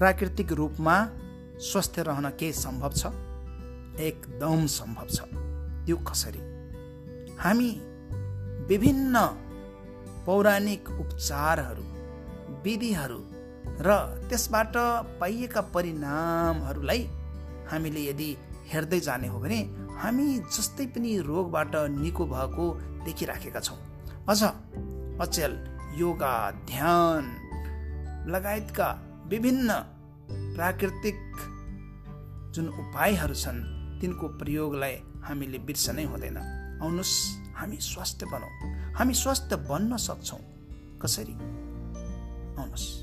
प्राकृतिक रूपमा स्वस्थ रहन के सम्भव छ? एकदम सम्भव छ। त्यो कसरी? हामी विभिन्न पौराणिक उपचारहरू विधिहरू र त्यसबाट पाइएका परिणामहरूलाई हामीले यदि हेर्दै जाने हो भने हामी जस्तै पनि रोगबाट निको भएको देखिराखेका छौँ। अझ अचेल योगा ध्यान लगायतका विभिन्न प्राकृतिक जुन उपायहरू छन् तिनको प्रयोगलाई हामीले बिर्सनै हुँदैन। आउनुहोस् हामी स्वस्थ बनौँ। हामी स्वस्थ बन्न सक्छौँ। कसरी? आउनुहोस्।